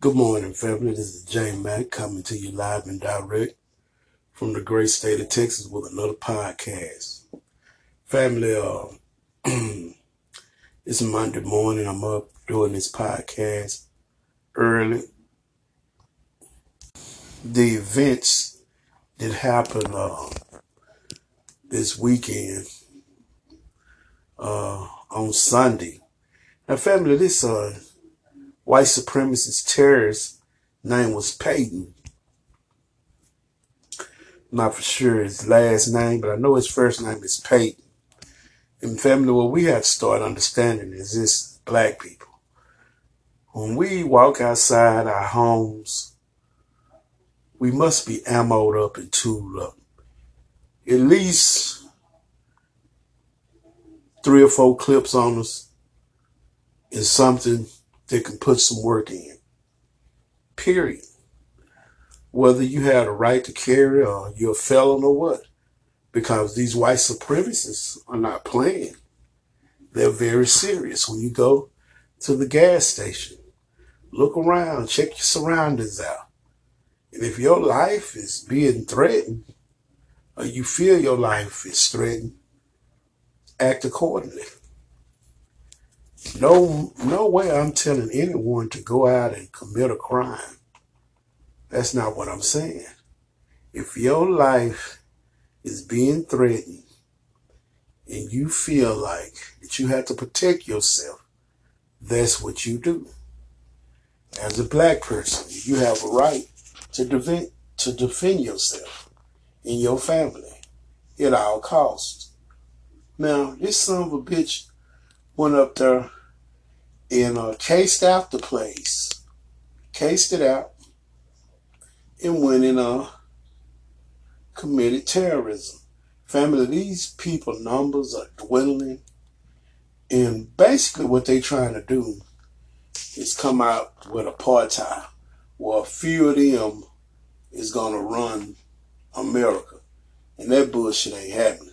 Good morning, family. This is Jay Mack coming to you live and direct from the great state of Texas with another podcast. Family, uh, it's Monday morning. I'm up doing this podcast early. The events that happened uh, this weekend uh, on Sunday. Now, family, this uh, white supremacist terrorist name was Payton. Not for sure his last name, but I know his first name is Payton. And family, what we have to start understanding is this black people. When we walk outside our homes, we must be ammoed up and tooled up. At least three or four clips on us is something that can put some work in. Period. Whether you have a right to carry or you're a felon or what. Because these white supremacists are not playing. They're very serious. When you go to the gas station, look around, check your surroundings out. And if your life is being threatened, or you feel your life is threatened, act accordingly. No, no way I'm telling anyone to go out and commit a crime. That's not what I'm saying. If your life is being threatened and you feel like that you have to protect yourself, that's what you do. As a black person, you have a right to defend to defend yourself and your family at all costs. Now, this son of a bitch went up there and uh, cased out the place, cased it out, and went and uh, committed terrorism. Family, these people numbers are dwindling, and basically what they're trying to do is come out with apartheid, where a few of them is gonna run America, and that bullshit ain't happening.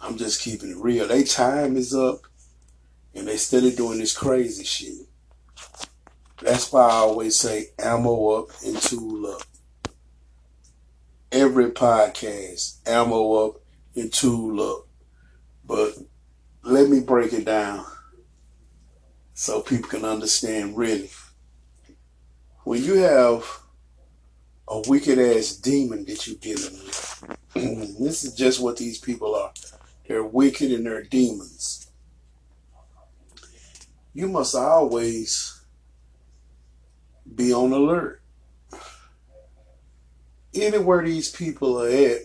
I'm just keeping it real. They time is up and they steady doing this crazy shit. That's why I always say ammo up and tool up. Every podcast, ammo up and tool up. But let me break it down so people can understand really. When you have a wicked ass demon that you're dealing with, this is just what these people are. They're wicked and they're demons you must always be on alert. Anywhere these people are at,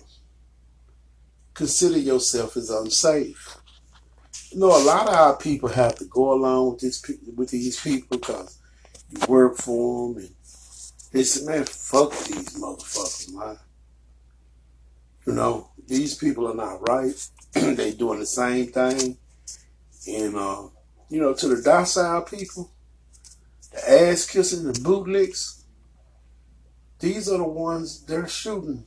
consider yourself as unsafe. You know, a lot of our people have to go along with this with these people because you work for them, and they say, "Man, fuck these motherfuckers, man." You know, these people are not right. they doing the same thing, and uh, you know, to the docile people, the ass kissing, the bootlicks, these are the ones they're shooting.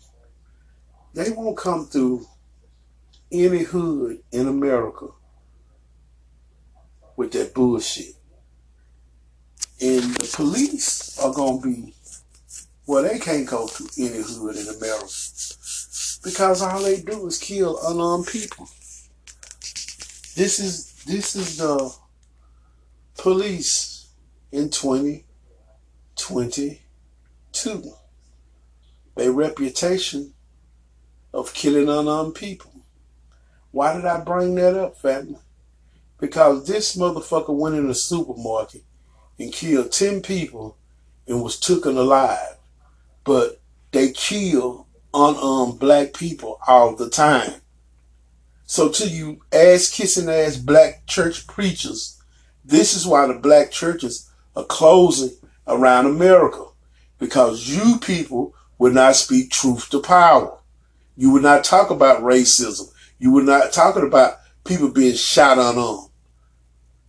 They won't come through any hood in America with that bullshit. And the police are going to be, well, they can't go through any hood in America because all they do is kill unarmed people. This is, this is the police in 2022. Their reputation of killing unarmed people. Why did I bring that up, family? Because this motherfucker went in a supermarket and killed 10 people and was taken alive. But they kill unarmed black people all the time. So to you ass kissing ass black church preachers this is why the black churches are closing around America because you people would not speak truth to power. You would not talk about racism. You would not talking about people being shot on them.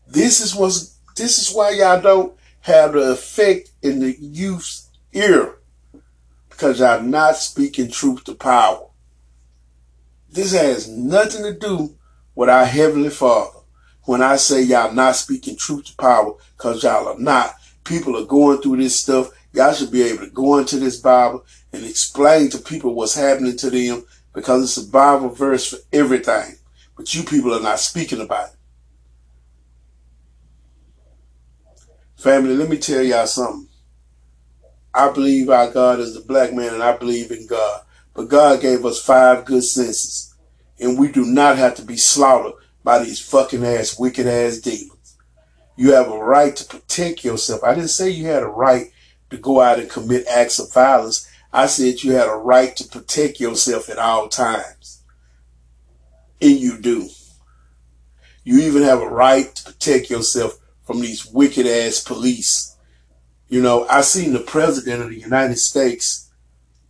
This is what's this is why y'all don't have the effect in the youth's ear because y'all not speaking truth to power. This has nothing to do with our Heavenly Father when I say y'all not speaking truth to power, because y'all are not. people are going through this stuff. Y'all should be able to go into this Bible and explain to people what's happening to them because it's a Bible verse for everything. But you people are not speaking about it. Family, let me tell y'all something. I believe our God is the black man and I believe in God. But God gave us five good senses. And we do not have to be slaughtered by these fucking ass, wicked ass demons. You have a right to protect yourself. I didn't say you had a right to go out and commit acts of violence. I said you had a right to protect yourself at all times. And you do. You even have a right to protect yourself from these wicked ass police. You know, I seen the president of the United States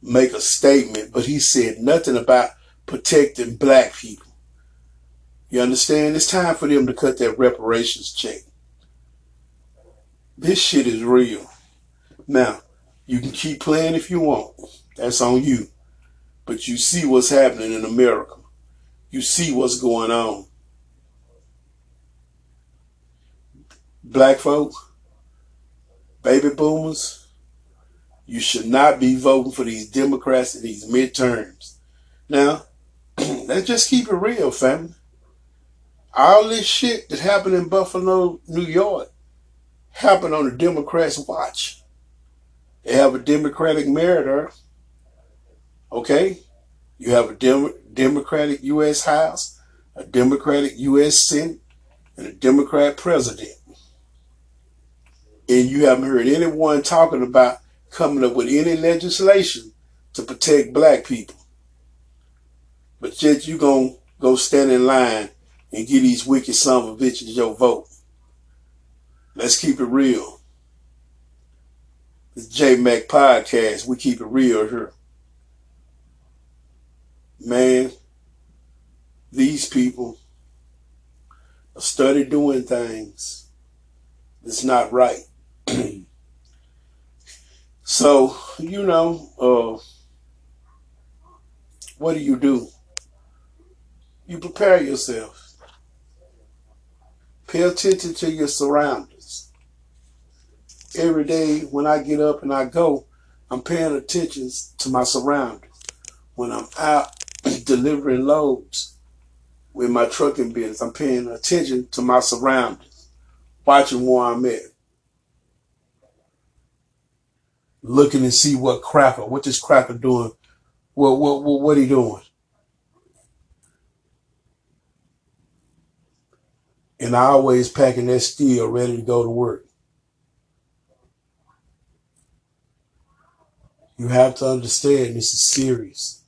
make a statement, but he said nothing about protecting black people. You understand? It's time for them to cut that reparations check. This shit is real. Now, you can keep playing if you want. That's on you. But you see what's happening in America. You see what's going on. Black folk, baby boomers, you should not be voting for these Democrats in these midterms. Now, let's just keep it real, family. All this shit that happened in Buffalo, New York, happened on the Democrats' watch. They have a Democratic mayor there. Okay? You have a Dem- Democratic U.S. House, a Democratic U.S. Senate, and a Democrat president. And you haven't heard anyone talking about coming up with any legislation to protect black people. But yet you're gonna go stand in line and give these wicked son of bitches your vote. Let's keep it real. It's J Mac Podcast. We keep it real here. Man, these people are study doing things that's not right. so, you know, uh, what do you do? You prepare yourself. Pay attention to your surroundings. Every day when I get up and I go, I'm paying attention to my surroundings. When I'm out delivering loads with my trucking business, I'm paying attention to my surroundings, watching where I'm at. Looking and see what cracker, what this cracker doing, what what what, what he doing. And I always packing that steel ready to go to work. You have to understand this is serious.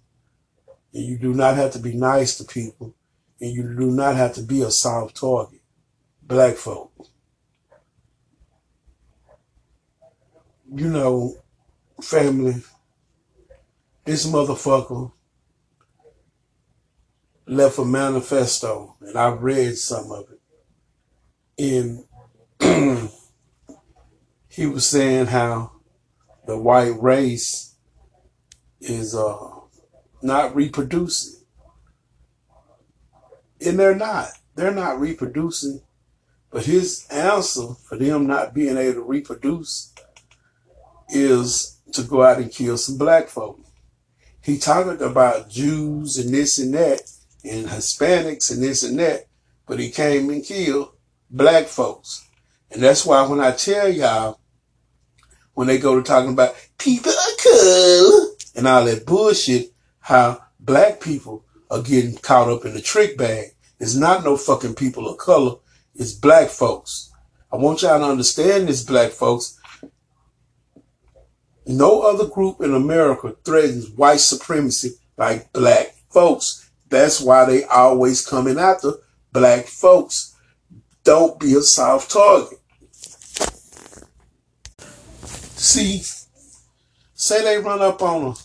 And you do not have to be nice to people. And you do not have to be a soft target. Black folk. You know, family, this motherfucker left a manifesto, and I've read some of it and he was saying how the white race is uh, not reproducing. And they're not. They're not reproducing. But his answer for them not being able to reproduce is to go out and kill some black folk. He talked about Jews and this and that, and Hispanics and this and that, but he came and killed black folks. And that's why when I tell y'all, when they go to talking about people are cool and all that bullshit, how black people are getting caught up in the trick bag. It's not no fucking people of color. It's black folks. I want y'all to understand this, black folks. No other group in America threatens white supremacy like black folks. That's why they always coming after black folks. Don't be a soft target. See, say they run up on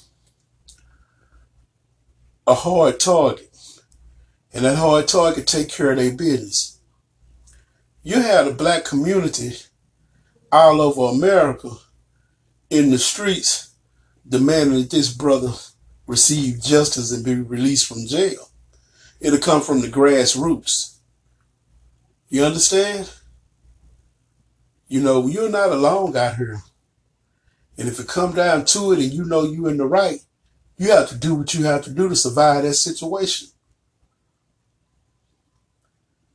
a, a hard target, and that hard target take care of their business. You had a black community all over America in the streets demanding that this brother receive justice and be released from jail. It'll come from the grassroots. You understand? You know, you're not alone out here. And if it come down to it and you know you're in the right, you have to do what you have to do to survive that situation.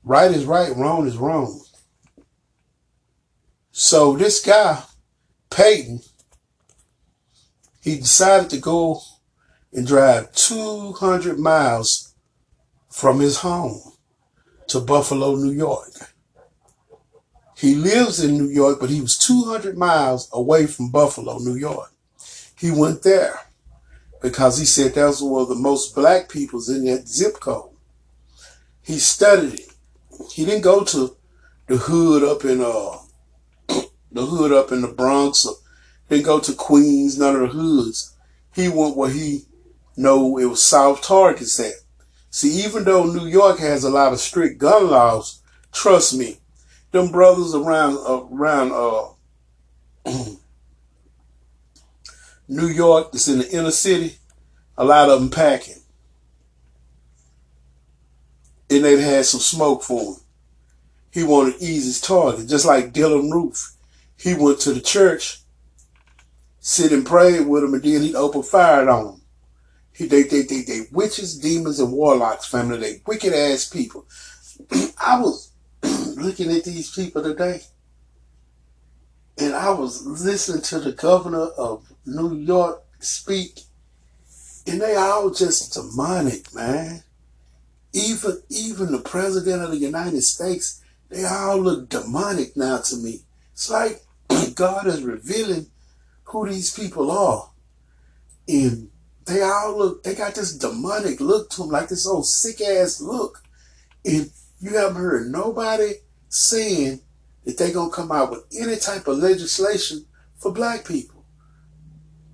Right is right, wrong is wrong. So this guy, Payton, he decided to go and drive 200 miles from his home to Buffalo, New York. He lives in New York, but he was 200 miles away from Buffalo, New York. He went there because he said that was one of the most black peoples in that zip code. He studied it. He didn't go to the hood up in uh the hood up in the Bronx or didn't go to Queens, none of the hoods. He went where he know it was South Targets at. See, even though New York has a lot of strict gun laws, trust me, them brothers around around uh New York that's in the inner city, a lot of them packing. And they had some smoke for him. He wanted easy target, just like Dylann Roof. He went to the church, sit and prayed with him, and then he opened fire on him. He, they, they, they, they witches, demons, and warlocks, family. They wicked ass people. I was looking at these people today, and I was listening to the governor of New York speak, and they all just demonic, man. Even even the president of the United States, they all look demonic now to me. It's like God is revealing who these people are. And they all look, they got this demonic look to them, like this old sick ass look. And you haven't heard nobody saying that they're going to come out with any type of legislation for black people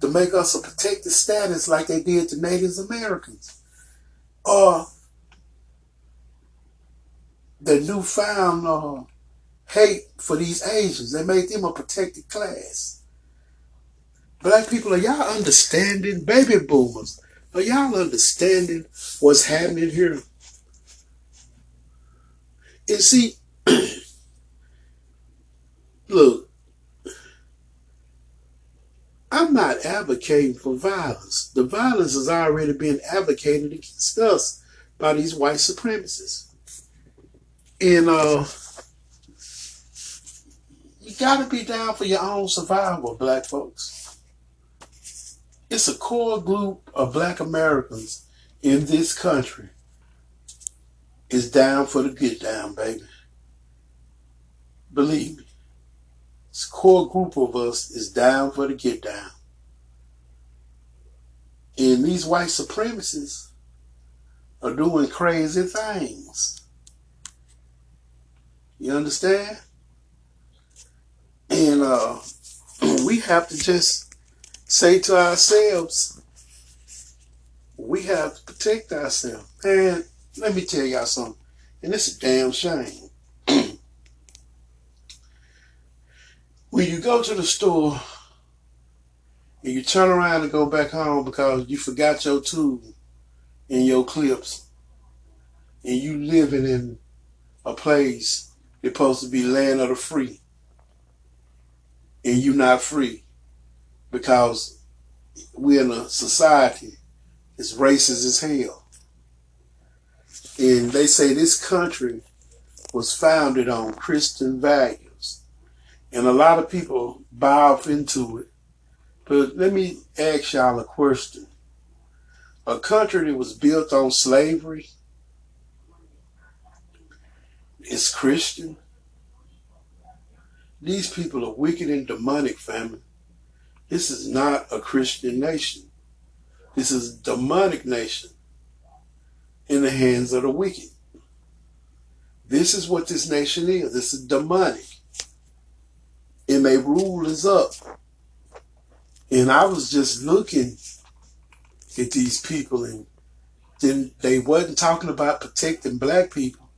to make us a protected status like they did to Native Americans. Or the newfound uh, hate for these Asians. They made them a protected class. Black people, are y'all understanding? Baby boomers, are y'all understanding what's happening here? And see, look, I'm not advocating for violence. The violence is already being advocated against us by these white supremacists. And uh, you got to be down for your own survival, black folks. It's a core group of black Americans in this country is down for the get down, baby. Believe me. This core group of us is down for the get down. And these white supremacists are doing crazy things. You understand? And uh, we have to just say to ourselves, we have to protect ourselves. And let me tell y'all something. And it's a damn shame. when you go to the store and you turn around and go back home because you forgot your tool and your clips and you living in a place that's supposed to be land of the free and you not free because we're in a society that's racist as hell. And they say this country was founded on Christian values. And a lot of people buy off into it. But let me ask y'all a question. A country that was built on slavery is Christian. These people are wicked and demonic, family. This is not a Christian nation. This is demonic nation in the hands of the wicked. This is what this nation is. This is demonic. And their rule is up. And I was just looking at these people and then they wasn't talking about protecting black people.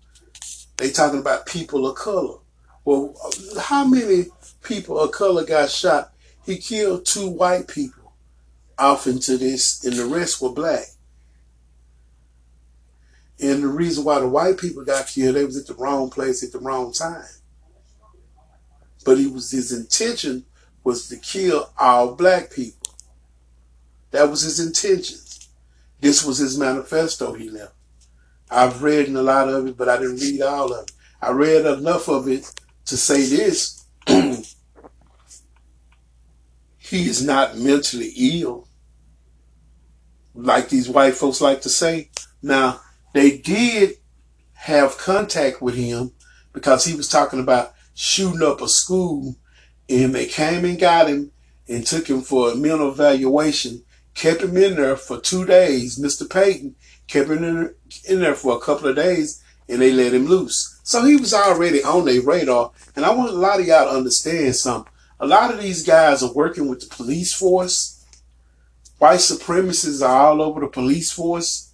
They talking about people of color. Well, how many people of color got shot? He killed two white people off into this, and the rest were black. And the reason why the white people got killed, they was at the wrong place at the wrong time. but he was his intention was to kill all black people. That was his intention. This was his manifesto he left. I've read in a lot of it, but I didn't read all of it. I read enough of it to say this. he is not mentally ill, like these white folks like to say. Now, they did have contact with him because he was talking about shooting up a school and they came and got him and took him for a mental evaluation, kept him in there for two days. Mr. Payton kept him in, there for a couple of days and they let him loose. So he was already on their radar. And I want a lot of y'all to understand something. A lot of these guys are working with the police force. White supremacists are all over the police force.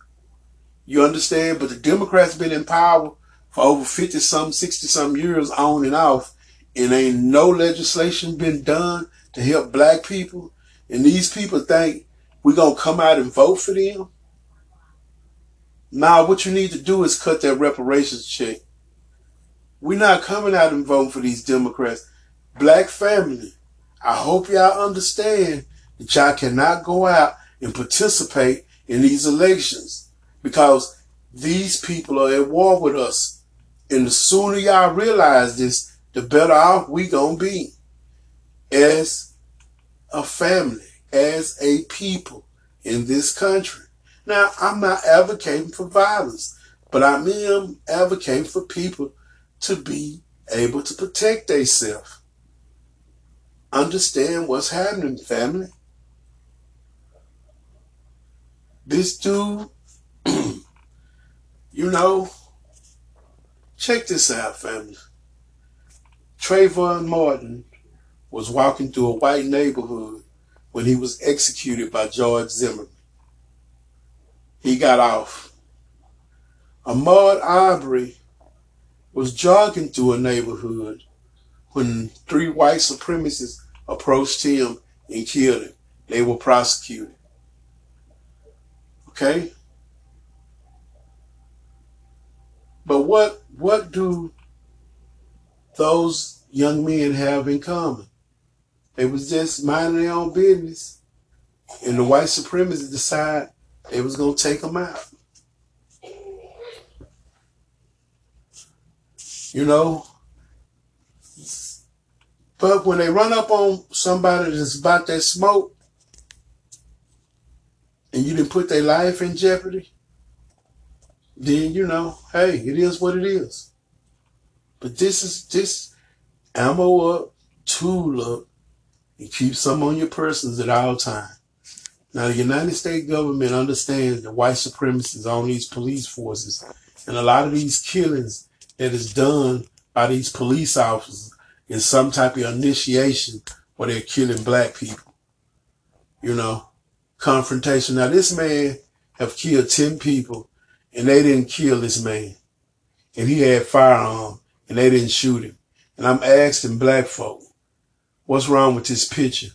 You understand? But the Democrats been in power for over 50 some, 60 some years on and off. And ain't no legislation been done to help black people. And these people think we're going to come out and vote for them. Now, what you need to do is cut that reparations check. We're not coming out and voting for these Democrats. Black family, I hope y'all understand that y'all cannot go out and participate in these elections because these people are at war with us. And the sooner y'all realize this, the better off we gonna be as a family, as a people in this country. Now, I'm not advocating for violence, but I am advocating for people to be able to protect themselves. Understand what's happening, family. This dude, you know, check this out, family. Trayvon Martin was walking through a white neighborhood when he was executed by George Zimmerman he got off. Ahmaud Arbery was jogging through a neighborhood when three white supremacists approached him and killed him. They were prosecuted. Okay? But what what do those young men have in common? They was just minding their own business. And the white supremacists decide they was gonna take them out. You know, but when they run up on somebody that's about that smoke, and you didn't put their life in jeopardy, then you know, hey, it is what it is. But this is this ammo up, tool up, and keep some on your persons at all times. Now, the United States government understands the white supremacists on these police forces, and a lot of these killings that is done by these police officers is some type of initiation where they're killing black people. You know, confrontation. Now, this man have killed 10 people, and they didn't kill this man. And he had firearm, and they didn't shoot him. And I'm asking black folk, what's wrong with this picture?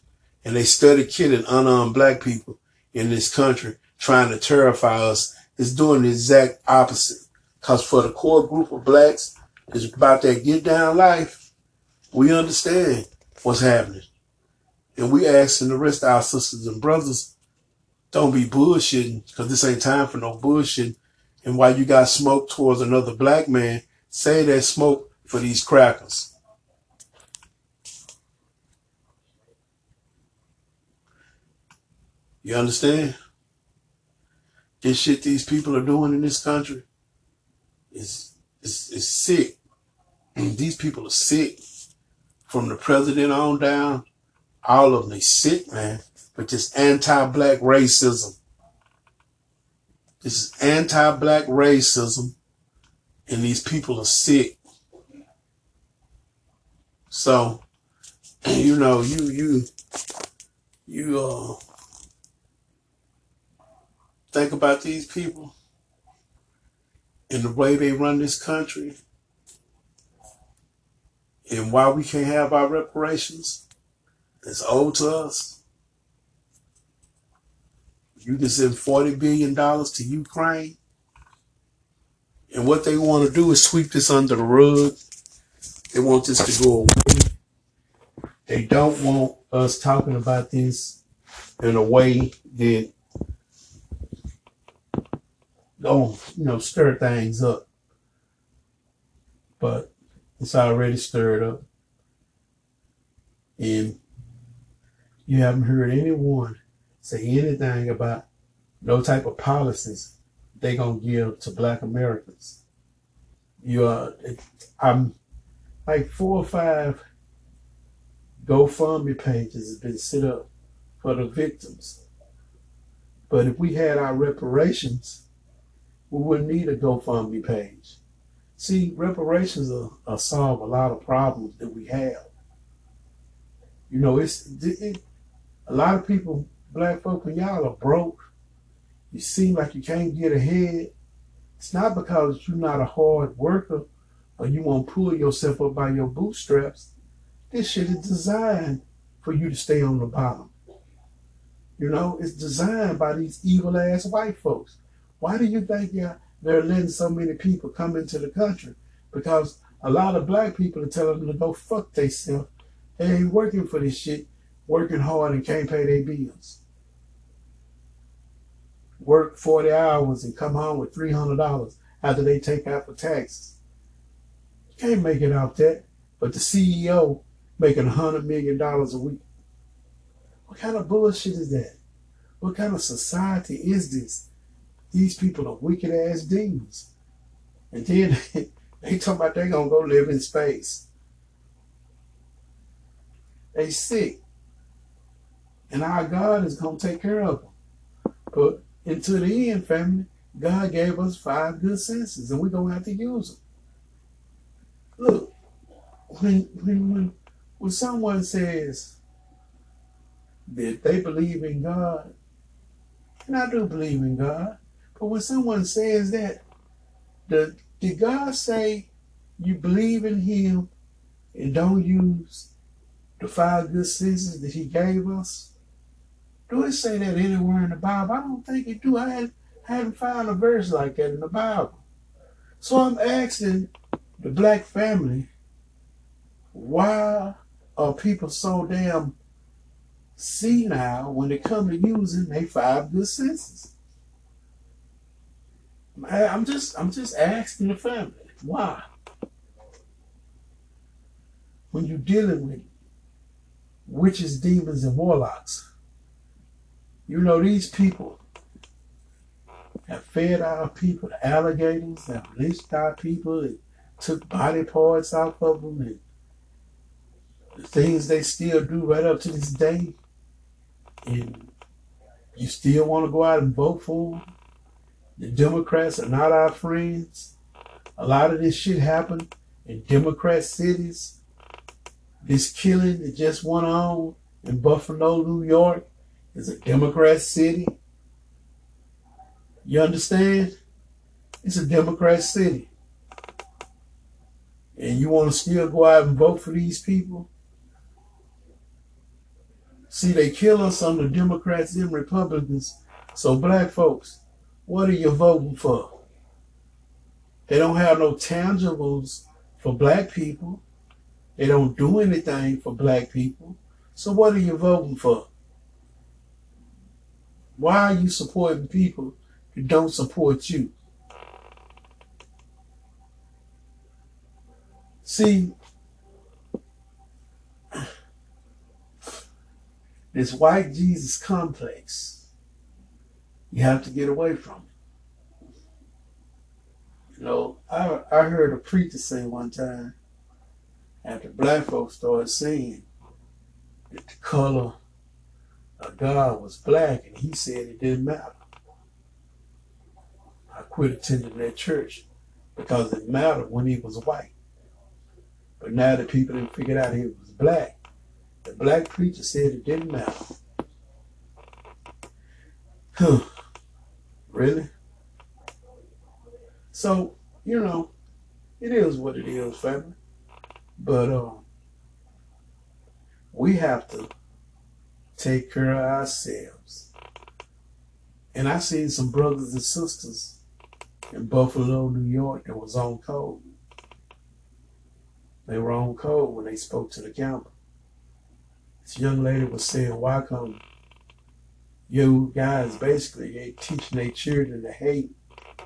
and they study killing unarmed black people in this country, trying to terrify us, is doing the exact opposite. Because for the core group of blacks it's about that get down life, we understand what's happening. And we asking the rest of our sisters and brothers, don't be bullshitting, because this ain't time for no bullshit. And while you got smoke towards another black man, say that smoke for these crackers. You understand? This shit these people are doing in this country is is, is sick. these people are sick. From the president on down, all of them they sick, man. But this anti-black racism. This is anti-black racism, and these people are sick. So, you know, you you you uh think about these people and the way they run this country and why we can't have our reparations that's owed to us. You can send $40 billion to Ukraine. And what they want to do is sweep this under the rug. They want this to go away. they don't want us talking about this in a way that don't you know stir things up. But it's already stirred up. And you haven't heard anyone say anything about no type of policies they gonna give to black Americans. You uh, are I'm like four or five GoFundMe pages have been set up for the victims. But if we had our reparations, we wouldn't need a GoFundMe page. See, reparations will, solve a lot of problems that we have. You know, it's it, a lot of people, black folk, when y'all are broke, you seem like you can't get ahead. It's not because you're not a hard worker or you won't pull yourself up by your bootstraps. This shit is designed for you to stay on the bottom. You know, it's designed by these evil ass white folks. Why do you think yeah, they're letting so many people come into the country? Because a lot of black people are telling them to go fuck themselves. They ain't working for this shit, working hard and can't pay their bills. Work 40 hours and come home with $300 after they take out for taxes. You can't make it out that. But the CEO making $100 million a week. What kind of bullshit is that? What kind of society is this? These people are wicked ass demons. And then they talk about they're gonna go live in space. They sick. And our God is gonna take care of them. But until the end, family, God gave us five good senses, and we're gonna have to use them. Look, when when when when someone says that they believe in God, and I do believe in God, but when someone says that, the, did God say you believe in Him and don't use the five good senses that He gave us? Do it say that anywhere in the Bible? I don't think it do. I, had, I haven't found a verse like that in the Bible. So I'm asking the black family, why are people so damn senile when they come to using their five good senses? I'm just I'm just asking the family why. When you're dealing with witches, demons, and warlocks, you know these people have fed our people, the alligators, have lynched our people, and took body parts off of them, and the things they still do right up to this day, and you still want to go out and vote for them. The Democrats are not our friends. A lot of this shit happened in Democrat cities. This killing that just went on in Buffalo, New York, is a Democrat city. You understand? It's a Democrat city. And you want to still go out and vote for these people? See, they kill us on the Democrats and Republicans. So, black folks, what are you voting for? They don't have no tangibles for black people. They don't do anything for black people. So, what are you voting for? Why are you supporting people who don't support you? See, this white Jesus complex, you have to get away from it. You know, I, I heard a preacher say one time, after black folks started saying that the color of God was black, and he said it didn't matter. I quit attending that church because it mattered when he was white. But now that people didn't figure out he was black, the black preacher said it didn't matter. Huh. Really? So, you know, it is what it is, family. But um, we have to take care of ourselves. And I seen some brothers and sisters in Buffalo, New York that was on code. They were on code when they spoke to the camera. This young lady was saying, why come you guys basically ain't teaching their children to hate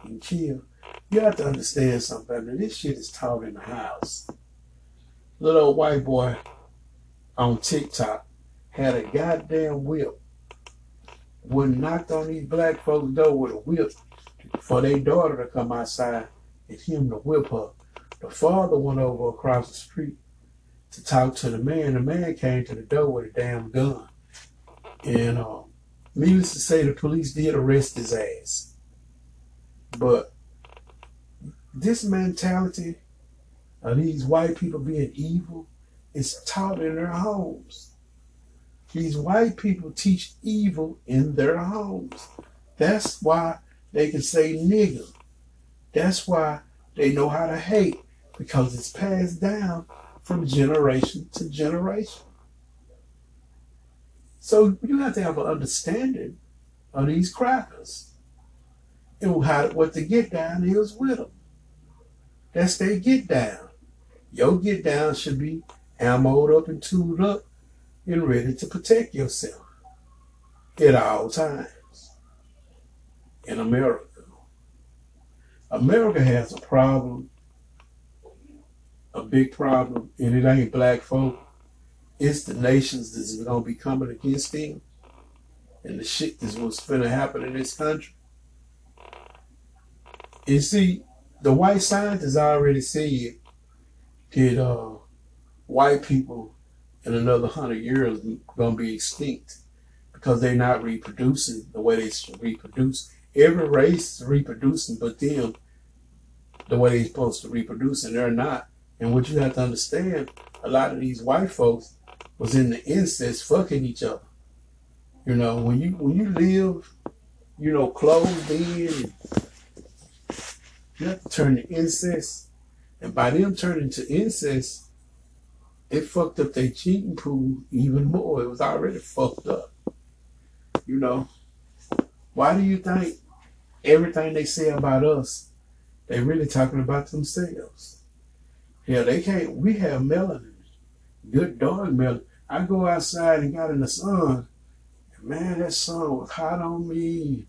and kill? You have to understand something. This shit is taught in the house. Little white boy on TikTok had a goddamn whip. Would knocked on these black folks' door with a whip for their daughter to come outside and him to whip her. The father went over across the street to talk to the man. The man came to the door with a damn gun. And um, needless to say, the police did arrest his ass. But this mentality of these white people being evil is taught in their homes. These white people teach evil in their homes. That's why they can say nigger. That's why they know how to hate because it's passed down from generation to generation. So you have to have an understanding of these crackers and how what the get down is with them. That's their get down. Your get down should be ammoed up and tuned up and ready to protect yourself at all times in America. America has a problem, a big problem, and it ain't black folk. It's the nations that's gonna be coming against them and the shit that's what's gonna happen in this country. You see, the white scientists already said that uh, white people in another hundred years gonna be extinct because they're not reproducing the way they should reproduce. Every race is reproducing, but them the way they're supposed to reproduce, and they're not. And what you have to understand, a lot of these white folks was in the incest fucking each other. You know, when you when you live, you know, closed in, you have to turn to incest. And by them turning to incest, it fucked up their cheating pool even more. It was already fucked up. You know, why do you think everything they say about us, they really talking about themselves? Yeah, they can't. We have melanin, good dog melanin. I go outside and got in the sun. And man, that sun was hot on me.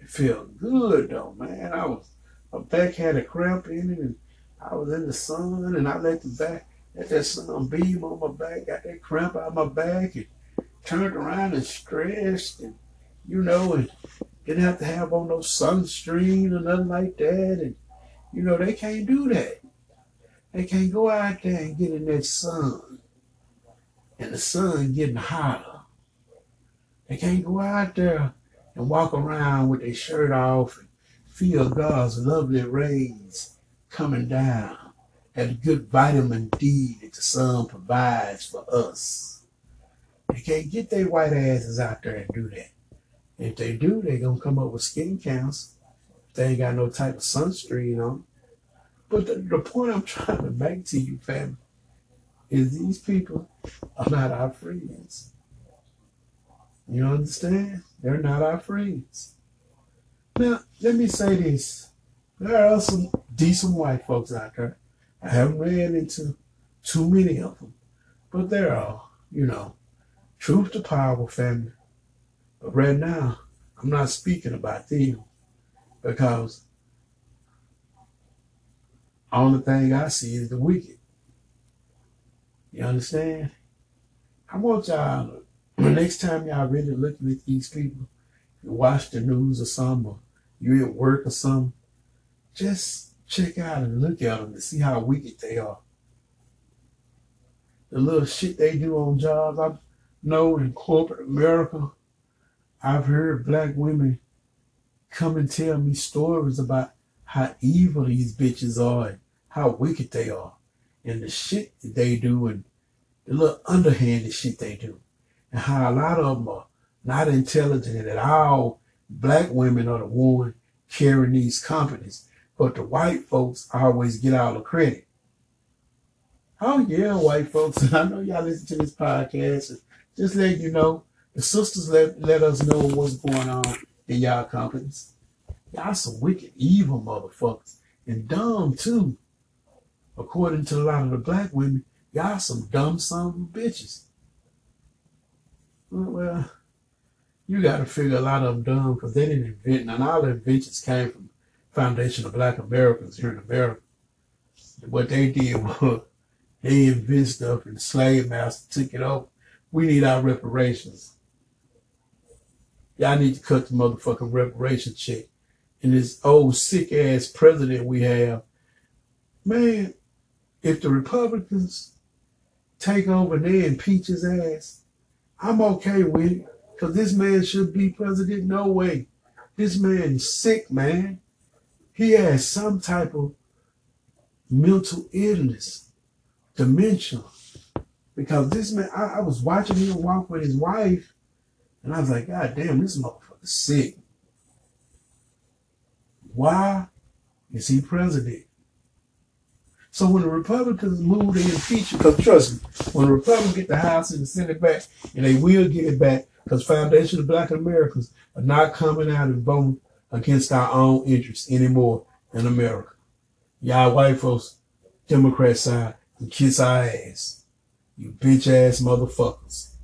It felt good though, man. I was my back had a cramp in it, and I was in the sun, and I let the back let that sun beam on my back, got that cramp out of my back, and turned around and stretched, and you know, and didn't have to have on no sunscreen or nothing like that, and you know they can't do that. They can't go out there and get in that sun, and the sun getting hotter. They can't go out there and walk around with their shirt off and feel God's lovely rays coming down and good vitamin D that the sun provides for us. They can't get their white asses out there and do that. If they do, they're gonna come up with skin cancer. They ain't got no type of sunscreen on. But the, the point I'm trying to make to you, family, is these people are not our friends. You understand? They're not our friends. Now, let me say this. There are some decent white folks out there. I haven't ran into too many of them, but there are, you know, truth to power, family. But right now, I'm not speaking about them because only thing I see is the wicked. You understand? I want y'all, the next time y'all really looking at these people, you watch the news or something, or you at work or something, just check out and look at them to see how wicked they are. The little shit they do on jobs. I know in corporate America, I've heard black women come and tell me stories about how evil these bitches are and how wicked they are and the shit that they do and the little underhanded shit they do and how a lot of them are not intelligent at all. Black women are the ones carrying these companies but the white folks always get all the credit. Oh yeah, white folks. I know y'all listen to this podcast. And Just let you know, the sisters let let us know what's going on in y'all companies. Y'all some wicked, evil motherfuckers. And dumb too. According to a lot of the black women, y'all some dumb son of bitches. Well, you got to figure a lot of them dumb because they didn't invent, and all the inventions came from Foundation of Black Americans here in America. What they did was they invented stuff and slave master took it over. We need our reparations. Y'all need to cut the motherfucking reparation check. And this old sick ass president we have, man, if the Republicans take over and they impeach his ass, I'm okay with it. Because this man should be president. No way. This man is sick, man. He has some type of mental illness, dementia. Because this man, I, I was watching him walk with his wife, and I was like, God damn, this motherfucker's sick. Why is he president? So when the Republicans move to impeach him, because trust me, when the Republicans get the House and the Senate back, and they will get it back, because Foundation of Black Americans are not coming out and voting against our own interests anymore in America. Y'all white folks, Democrat side, and kiss our ass. You bitch ass motherfuckers.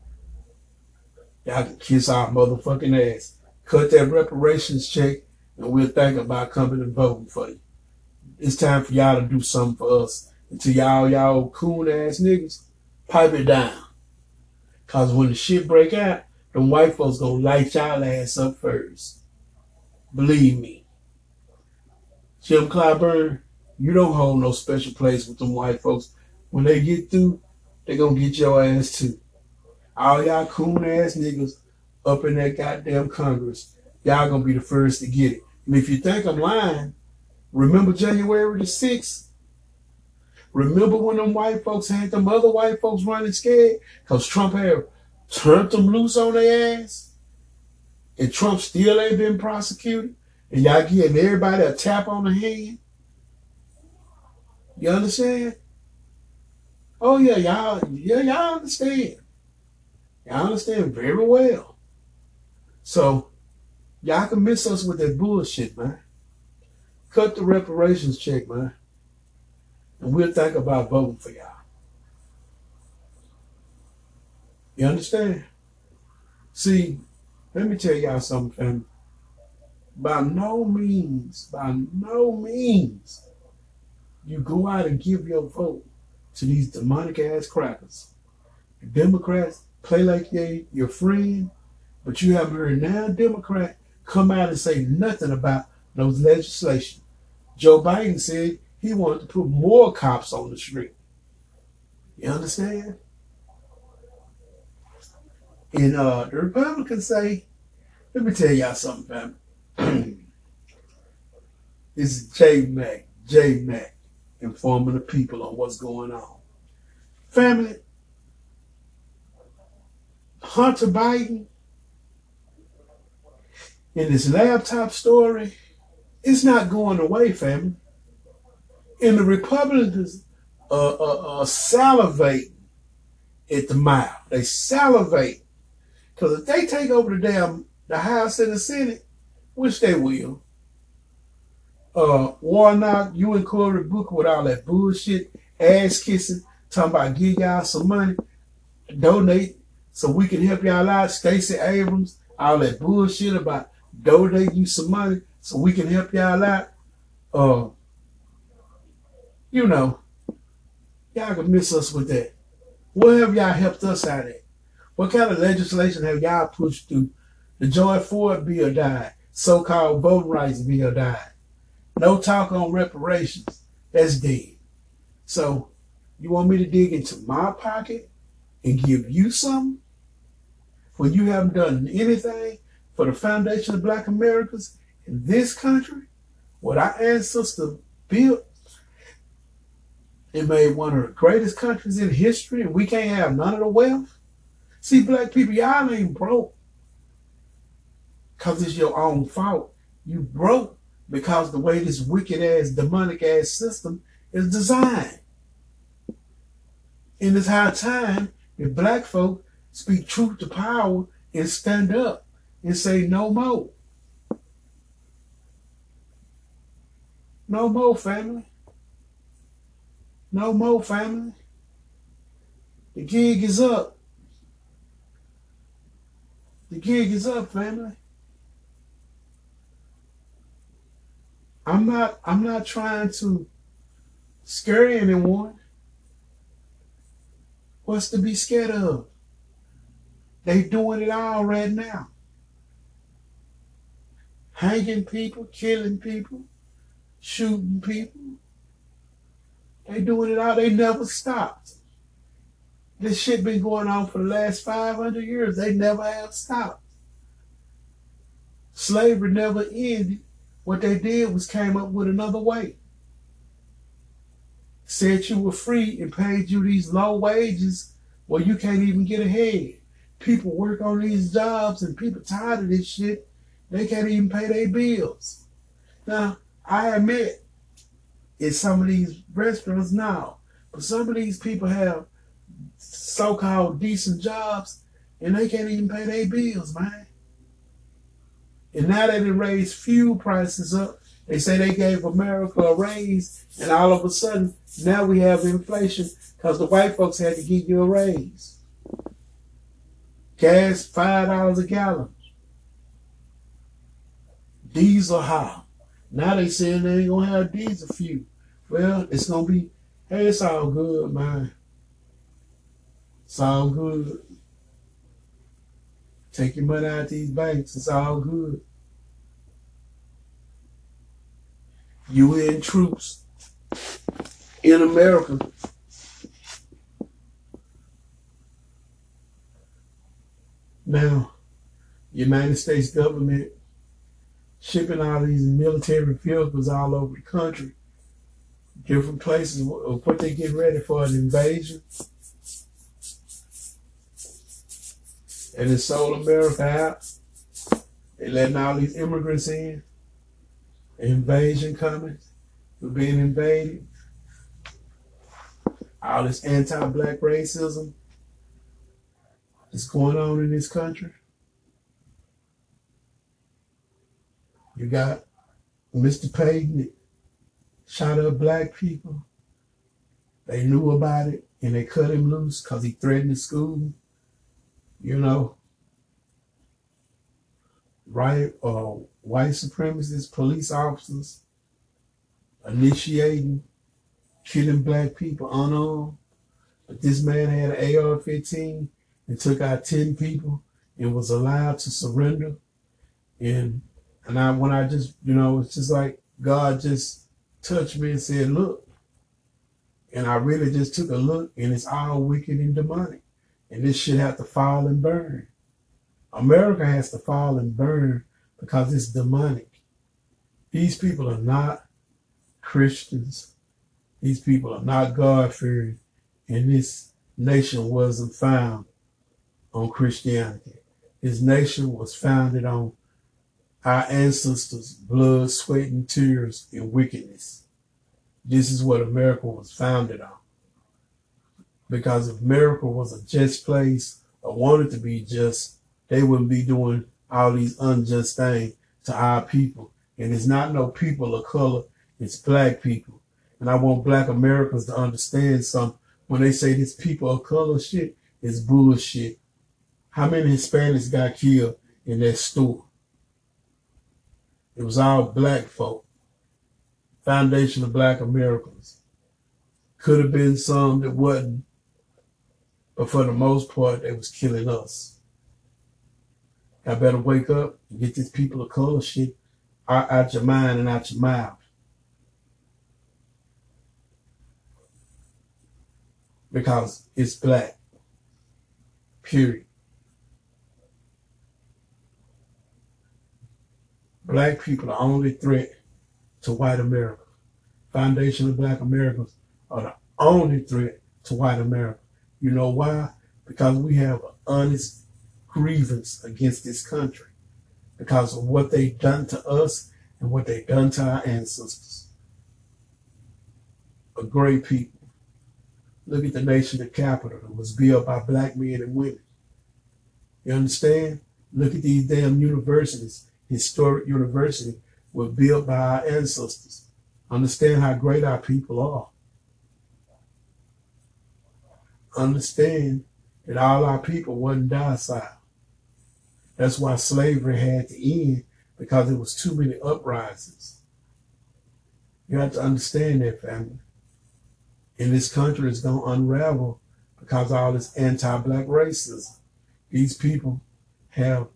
Y'all can kiss our motherfucking ass. Cut that reparations check and we'll think about coming and voting for you. It's time for y'all to do something for us. Until y'all, y'all coon ass niggas, pipe it down. Cause when the shit break out, them white folks gonna light y'all ass up first. Believe me. Jim Clyburn, you don't hold no special place with them white folks. When they get through, they gonna get your ass too. All y'all coon ass niggas up in that goddamn Congress, y'all gonna be the first to get it. And if you think I'm lying, remember January the 6th? Remember when them white folks had them other white folks running scared? Because Trump had turned them loose on their ass? And Trump still ain't been prosecuted? And y'all giving everybody a tap on the hand? You understand? Oh yeah, y'all, yeah, y'all understand. Y'all understand very well. So Y'all can miss us with that bullshit, man. Cut the reparations check, man. And we'll think about voting for y'all. You understand? See, let me tell y'all something. By no means, by no means, you go out and give your vote to these demonic ass crackers. The Democrats play like they your friend, but you haven't heard now Democrat come out and say nothing about those legislation. Joe Biden said he wanted to put more cops on the street. You understand? And uh, the Republicans say, let me tell y'all something, fam. this is J Mac, J Mac, informing the people on what's going on. Family, Hunter Biden in this laptop story, it's not going away, family. And the Republicans uh, uh, uh, salivate at the mouth. They salivate. Because if they take over the damn the House and the Senate, which they will, uh, Warnock, you and Cory Booker with all that bullshit, ass kissing, talking about give y'all some money, donate so we can help y'all out. Stacey Abrams, all that bullshit about donate you some money so we can help y'all out, uh, you know, y'all can miss us with that. What have y'all helped us out at? What kind of legislation have y'all pushed through? The George Floyd bill died. So-called voting rights bill died. No talk on reparations. That's dead. So you want me to dig into my pocket and give you some when you haven't done anything for the foundation of black Americans in this country, what our ancestors built, it made one of the greatest countries in history, and we can't have none of the wealth. See, black people, y'all ain't broke because it's your own fault. You broke because the way this wicked ass, demonic ass system is designed. In this high time if black folk speak truth to power and stand up and say no more. No more family. No more family. The gig is up. The gig is up, family. I'm not I'm not trying to scare anyone. What's to be scared of? They doing it all right now. Hanging people, killing people, shooting people. They doing it all. They never stopped. This shit been going on for the last 500 years. They never have stopped. Slavery never ended. What they did was came up with another way. Said you were free and paid you these low wages well, you can't even get ahead. People work on these jobs and people tired of this shit. They can't even pay their bills. Now, I admit, it's some of these restaurants now, but some of these people have so-called decent jobs and they can't even pay their bills, man. And now that they raised fuel prices up, they say they gave America a raise, and all of a sudden, now we have inflation because the white folks had to give you a raise. Gas, $5 a gallon. Diesel high. Now they saying they ain't gonna have these a few. Well, it's gonna be, hey, it's all good, man. It's all good. Take your money out of these banks. It's all good. UN troops in America now United States government shipping all these military vehicles all over the country different places of what they get ready for an invasion and it sold America out. They letting all these immigrants in. Invasion coming. We're being invaded. All this anti-black racism is going on in this country. You got Mr. Payton shot up black people. They knew about it and they cut him loose because he threatened the school you know, right uh, white supremacist police officers initiating killing black people unarmed. But this man had an AR-15 and took out 10 people and was allowed to surrender. And and I when I just, you know, it's just like God just touched me and said, look. And I really just took a look and it's all wicked and demonic. And this shit have to fall and burn. America has to fall and burn because it's demonic. These people are not Christians. These people are not God-fearing. And this nation wasn't found on Christianity. This nation was founded on our ancestors' blood, sweat, and tears in wickedness. This is what America was founded on. Because if America was a just place or wanted to be just, they wouldn't be doing all these unjust things to our people. And it's not no people of color, it's black people. And I want black Americans to understand something. When they say this people of color shit is bullshit. How many Hispanics got killed in that store? It was all black folk. Foundation of Black Americans. Could have been some that wasn't. But for the most part, they was killing us. I better wake up and get these people of color shit out, out your mind and out your mouth. Because it's black. Period. Black people are only threat to white America. Foundation of Black Americans are the only threat to white America. You know why? Because we have an honest grievance against this country because of what they've done to us and what they've done to our ancestors. A great people. Look at the nation of capital that was built by black men and women. You understand? Look at these damn universities. Historic university were built by our ancestors. Understand how great our people are understand that all our people wasn't docile. That's why slavery had to end because there was too many uprisings. You have to understand that, family. And this country is going to unravel because all this anti-black racism. These people have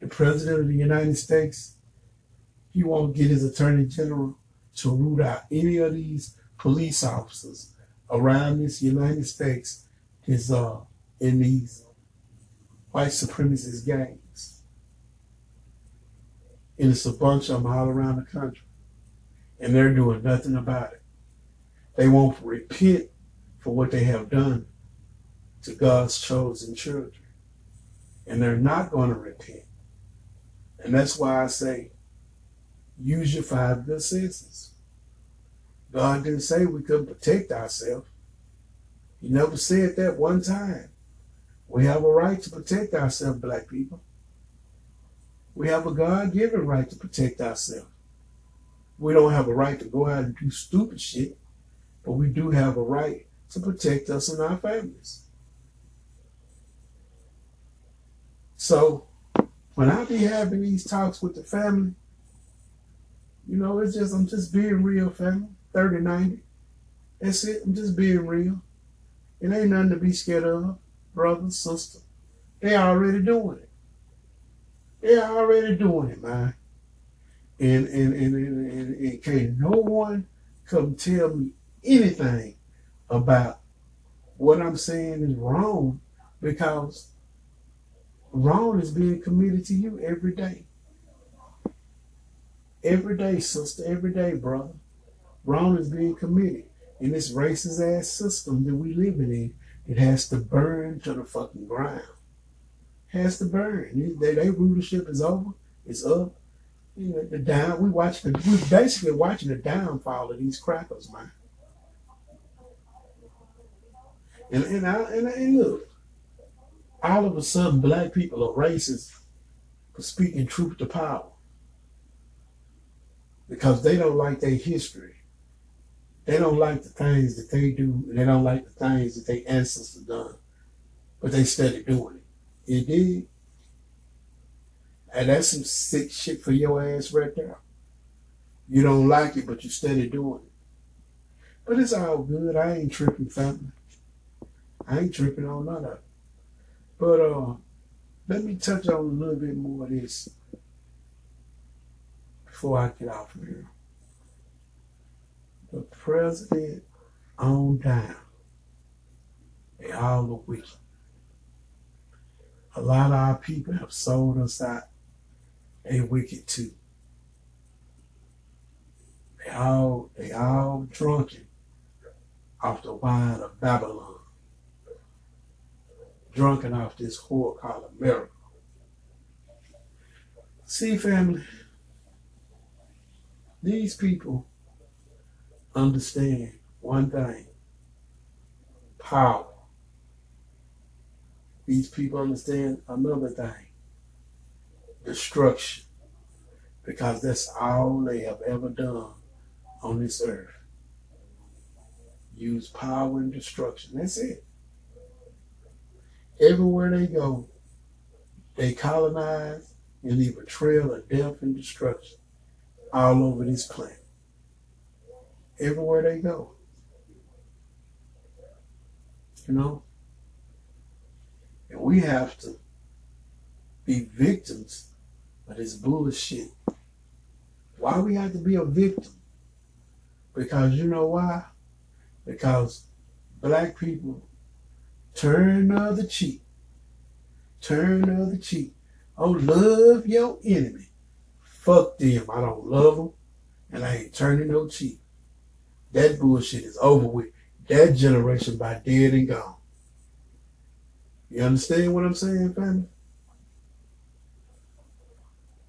the president of the United States. He won't get his attorney general to root out any of these police officers around this United States is uh, in these white supremacist gangs. And it's a bunch of them all around the country. And they're doing nothing about it. They won't repent for what they have done to God's chosen children. And they're not going to repent. And that's why I say, use your five good senses. God didn't say we couldn't protect ourselves. He never said that one time. We have a right to protect ourselves, black people. We have a God given right to protect ourselves. We don't have a right to go out and do stupid shit, but we do have a right to protect us and our families. So when I be having these talks with the family, you know, it's just I'm just being real, family. 30, 90. That's it. I'm just being real. It ain't nothing to be scared of, brother, sister. They already doing it. They're already doing it, man. And and, and, and, and, and can't no one come tell me anything about what I'm saying is wrong because wrong is being committed to you every day. Every day, sister, every day, brother. Wrong is being committed in this racist ass system that we living in, it has to burn to the fucking ground. Has to burn. Their, their rulership is over. It's up. You know, the down. We watching. The, we basically watching the downfall of these crackers, man. And and I, and, and look, all of a sudden, black people are racist for speaking truth to power because they don't like their history. They don't like the things that they do, and they don't like the things that their ancestors done. But they steady doing it. You did. And that's some sick shit for your ass right there. You don't like it, but you steady doing it. But it's all good. I ain't tripping, family. I ain't tripping on none of it. But uh, let me touch on a little bit more of this before I get off of here the president on down. They all look wicked. A lot of our people have sold us out. They wicked too. They all they all drunken off the wine of Babylon. Drunken off this whore called America. See, family, these people understand one thing power. These people understand another thing destruction. Because that's all they have ever done on this earth. Use power and destruction. That's it. Everywhere they go, they colonize and leave a trail of death and destruction all over this planet everywhere they go. You know? And we have to be victims of this bullshit. Why we have to be a victim? Because you know why? Because black people turn of the cheek. Turn of the cheek. Oh, love your enemy. Fuck them. I don't love them. And I ain't turning no cheek. That bullshit is over with. That generation by dead and gone. You understand what I'm saying, family?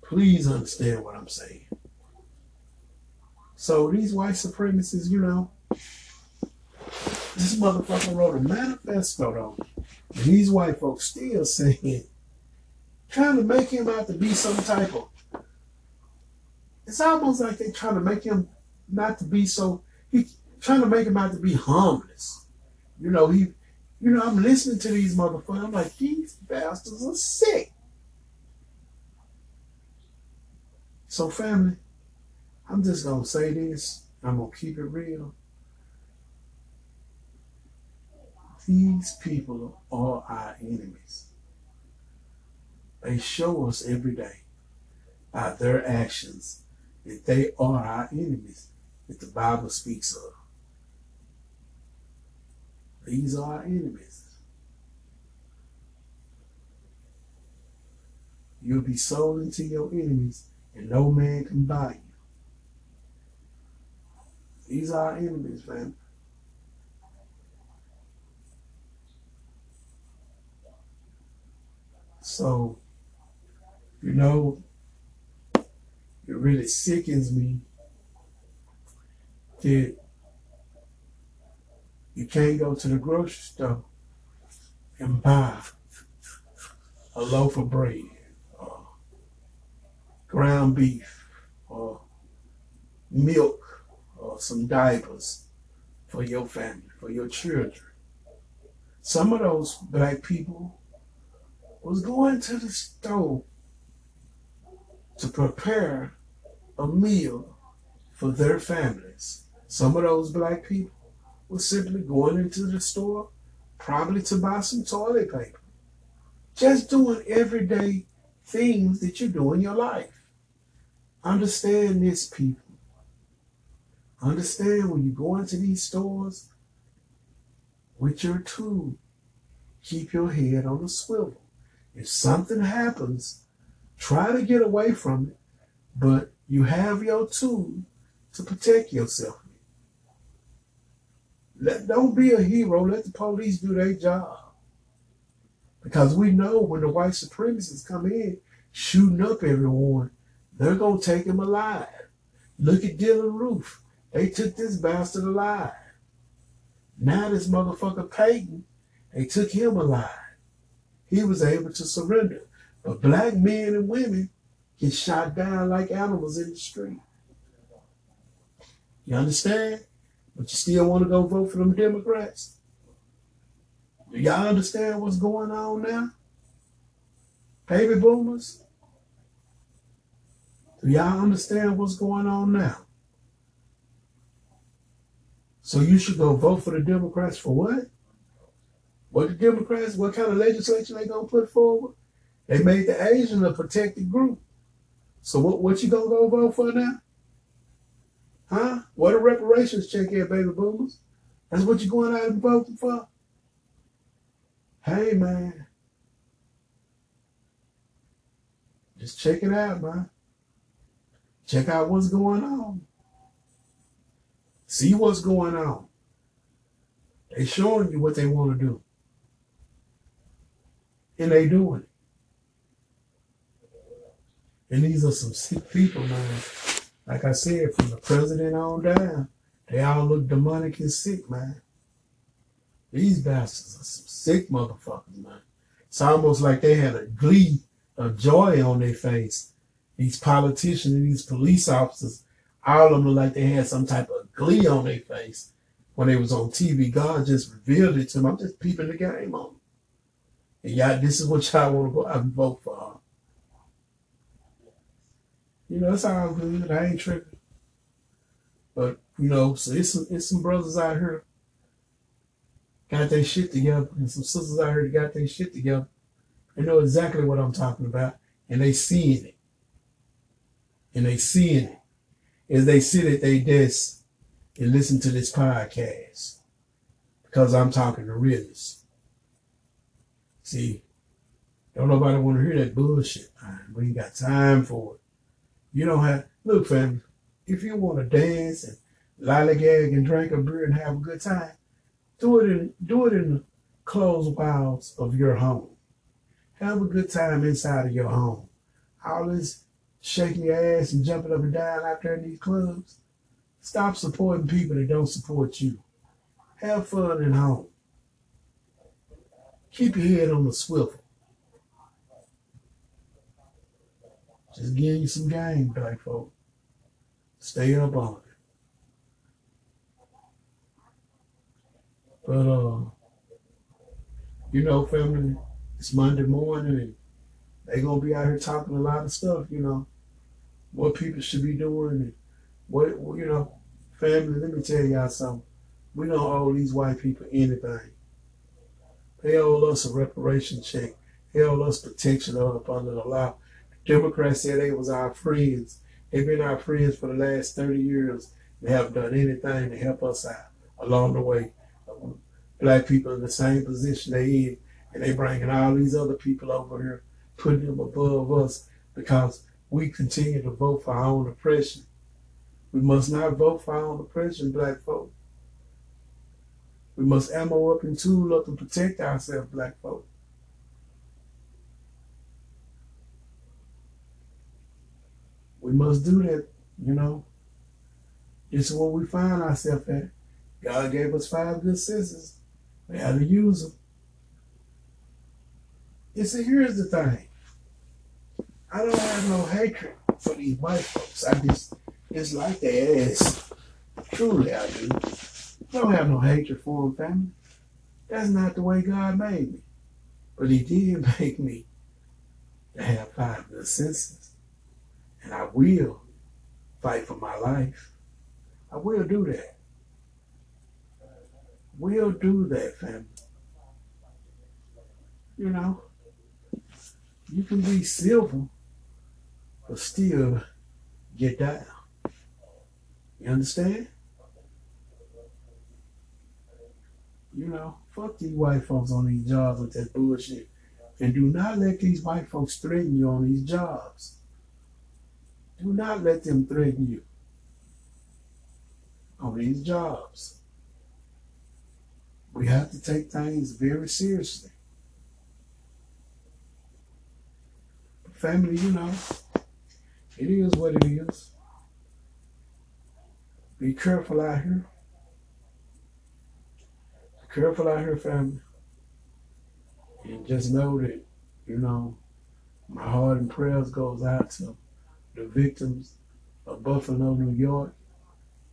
Please understand what I'm saying. So these white supremacists, you know, this motherfucker wrote a manifesto though. And these white folks still saying, trying to make him out to be some type of, it's almost like they're trying to make him not to be so He trying to make him out to be harmless. You know, he, you know, I'm listening to these motherfuckers. I'm like, these bastards are sick. So, family, I'm just to say this. I'm to keep it real. These people are our enemies. They show us every day by their actions that they are our enemies that the Bible speaks of. These are our enemies. You'll be sold into your enemies, and no man can buy you. These are our enemies, man. So, you know, it really sickens me that you can't go to the grocery store and buy a loaf of bread or ground beef or milk or some diapers for your family, for your children. Some of those black people was going to the store to prepare a meal for their families. Some of those black people were simply going into the store, probably to buy some toilet paper. Just doing everyday things that you do in your life. Understand this, people. Understand when you go into these stores with your tool, keep your head on a swivel. If something happens, try to get away from it, but you have your tool to protect yourself. Let, don't be a hero. Let the police do their job. Because we know when the white supremacists come in shooting up everyone, they're going to take him alive. Look at Dylann Roof. They took this bastard alive. Now this motherfucker Payton, they took him alive. He was able to surrender. But black men and women get shot down like animals in the street. You understand? But you still want to go vote for them Democrats? Do y'all understand what's going on now? Baby boomers? Do y'all understand what's going on now? So you should go vote for the Democrats for what? What the Democrats, what kind of legislation they gonna put forward? They made the Asian a protected group. So what, what you gonna go vote for now? Huh? What a reparations check here, baby boomers? That's what you're going out and voting for? Hey, man. Just check it out, man. Check out what's going on. See what's going on. They showing you what they want to do. And they doing it. And these are some sick people, man. Like I said, from the president on down, they all look demonic and sick, man. These bastards are some sick motherfuckers, man. It's almost like they had a glee of joy on their face. These politicians and these police officers, all of them look like they had some type of glee on their face when they was on TV. God just revealed it to them. I'm just peeping the game on them. And y'all, this is what y'all want to go out and vote for. You know, it's all good. I ain't tripping. But, you know, so it's some, it's some brothers out here got their shit together and some sisters out here that got their shit together. They know exactly what I'm talking about. And they seeing it. And they seeing it as they sit at their desk and listen to this podcast. Because I'm talking to realness. See, don't nobody want to hear that bullshit, man. We ain't got time for it. You don't have, look, family, if you want to dance and lollygag and drink a beer and have a good time, do it in, do it in the closed walls of your home. Have a good time inside of your home. All this shaking your ass and jumping up and down out there in these clubs. Stop supporting people that don't support you. Have fun at home. Keep your head on the swivel. Just give you some game, black folk. Stay up on it. But uh, you know, family, it's Monday morning and they gonna be out here talking a lot of stuff, you know. what people should be doing and what you know, family. Let me tell y'all something. We don't owe these white people anything. They owe us a reparation check. They owe us protection under the law. Democrats said they was our friends. They've been our friends for the last 30 years. They haven't done anything to help us out along the way. Um, black people in the same position they in, and they bringing all these other people over here, putting them above us because we continue to vote for our own oppression. We must not vote for our own oppression, black folk. We must ammo up and tool up and protect ourselves, black folk. We must do that, you know. This is where we find ourselves at. God gave us five good senses. We had to use them. You see, here's the thing. I don't have no hatred for these white folks. I just dislike their ass. Truly, I do. I don't have no hatred for them, family. That's not the way God made me. But He did make me to have five good senses. And I will fight for my life. I will do that. We'll do that, family. You know, you can be civil, but still get down. You understand? You know, fuck these white folks on these jobs with that bullshit. And do not let these white folks threaten you on these jobs. Do not let them threaten you on these jobs. We have to take things very seriously. Family, you know, it is what it is. Be careful out here. Careful out here, family. And just know that, you know, my heart and prayers goes out to the victims of Buffalo, New York,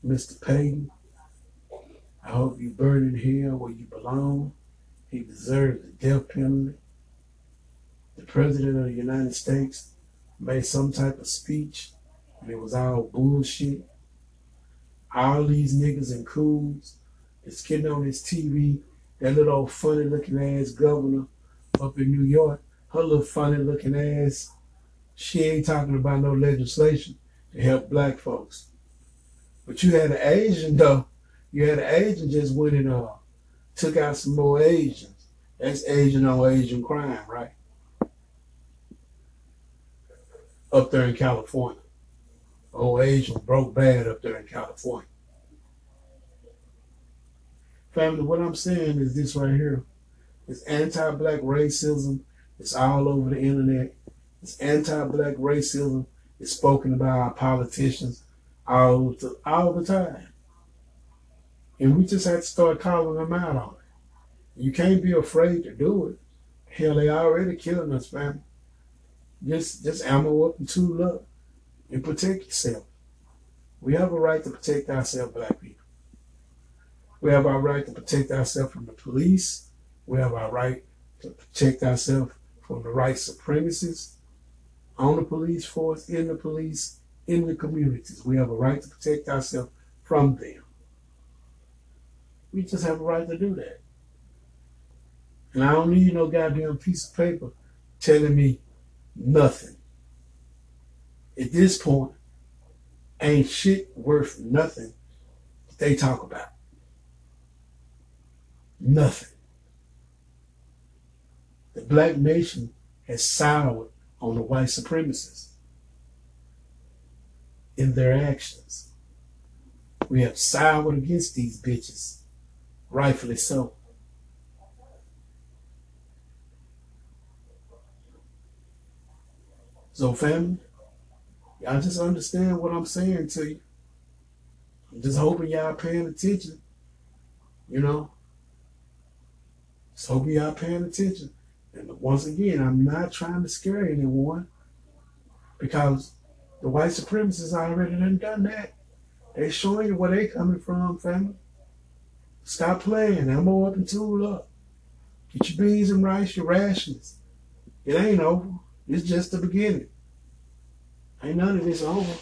Mr. Payton. I hope you burn in hell where you belong. He deserves the death penalty. The President of the United States made some type of speech, and it was all bullshit. All these niggas and cools is getting on his TV. That little old funny looking ass governor up in New York, her little funny looking ass, she ain't talking about no legislation to help black folks. But you had an Asian though. You had an Asian just went and uh, took out some more Asians. That's Asian on Asian crime, right? Up there in California. Old Asian broke bad up there in California. Family, what I'm saying is this right here. It's anti-black racism. It's all over the internet. It's anti-black racism. It's spoken about our politicians all the, all the time. And we just have to start calling them out on it. You can't be afraid to do it. Hell, they already killing us, family. Just just ammo up and tool up and protect yourself. We have a right to protect ourselves, black people. We have our right to protect ourselves from the police. We have our right to protect ourselves from the white supremacists on the police force, in the police, in the communities. We have a right to protect ourselves from them. We just have a right to do that. And I don't need no goddamn piece of paper telling me nothing. At this point, ain't shit worth nothing they talk about. Nothing. The black nation has soured on the white supremacists in their actions. We have soured against these bitches, rightfully so. So, family, y'all just understand what I'm saying to you. I'm just hoping y'all paying attention. You know, just hoping y'all paying attention. And once again, I'm not trying to scare anyone because the white supremacists already done done that. They showing you where they coming from, family. Stop playing. Ammo up and tool up. Get your beans and rice, your rations. It ain't over. It's just the beginning. Ain't none of this over.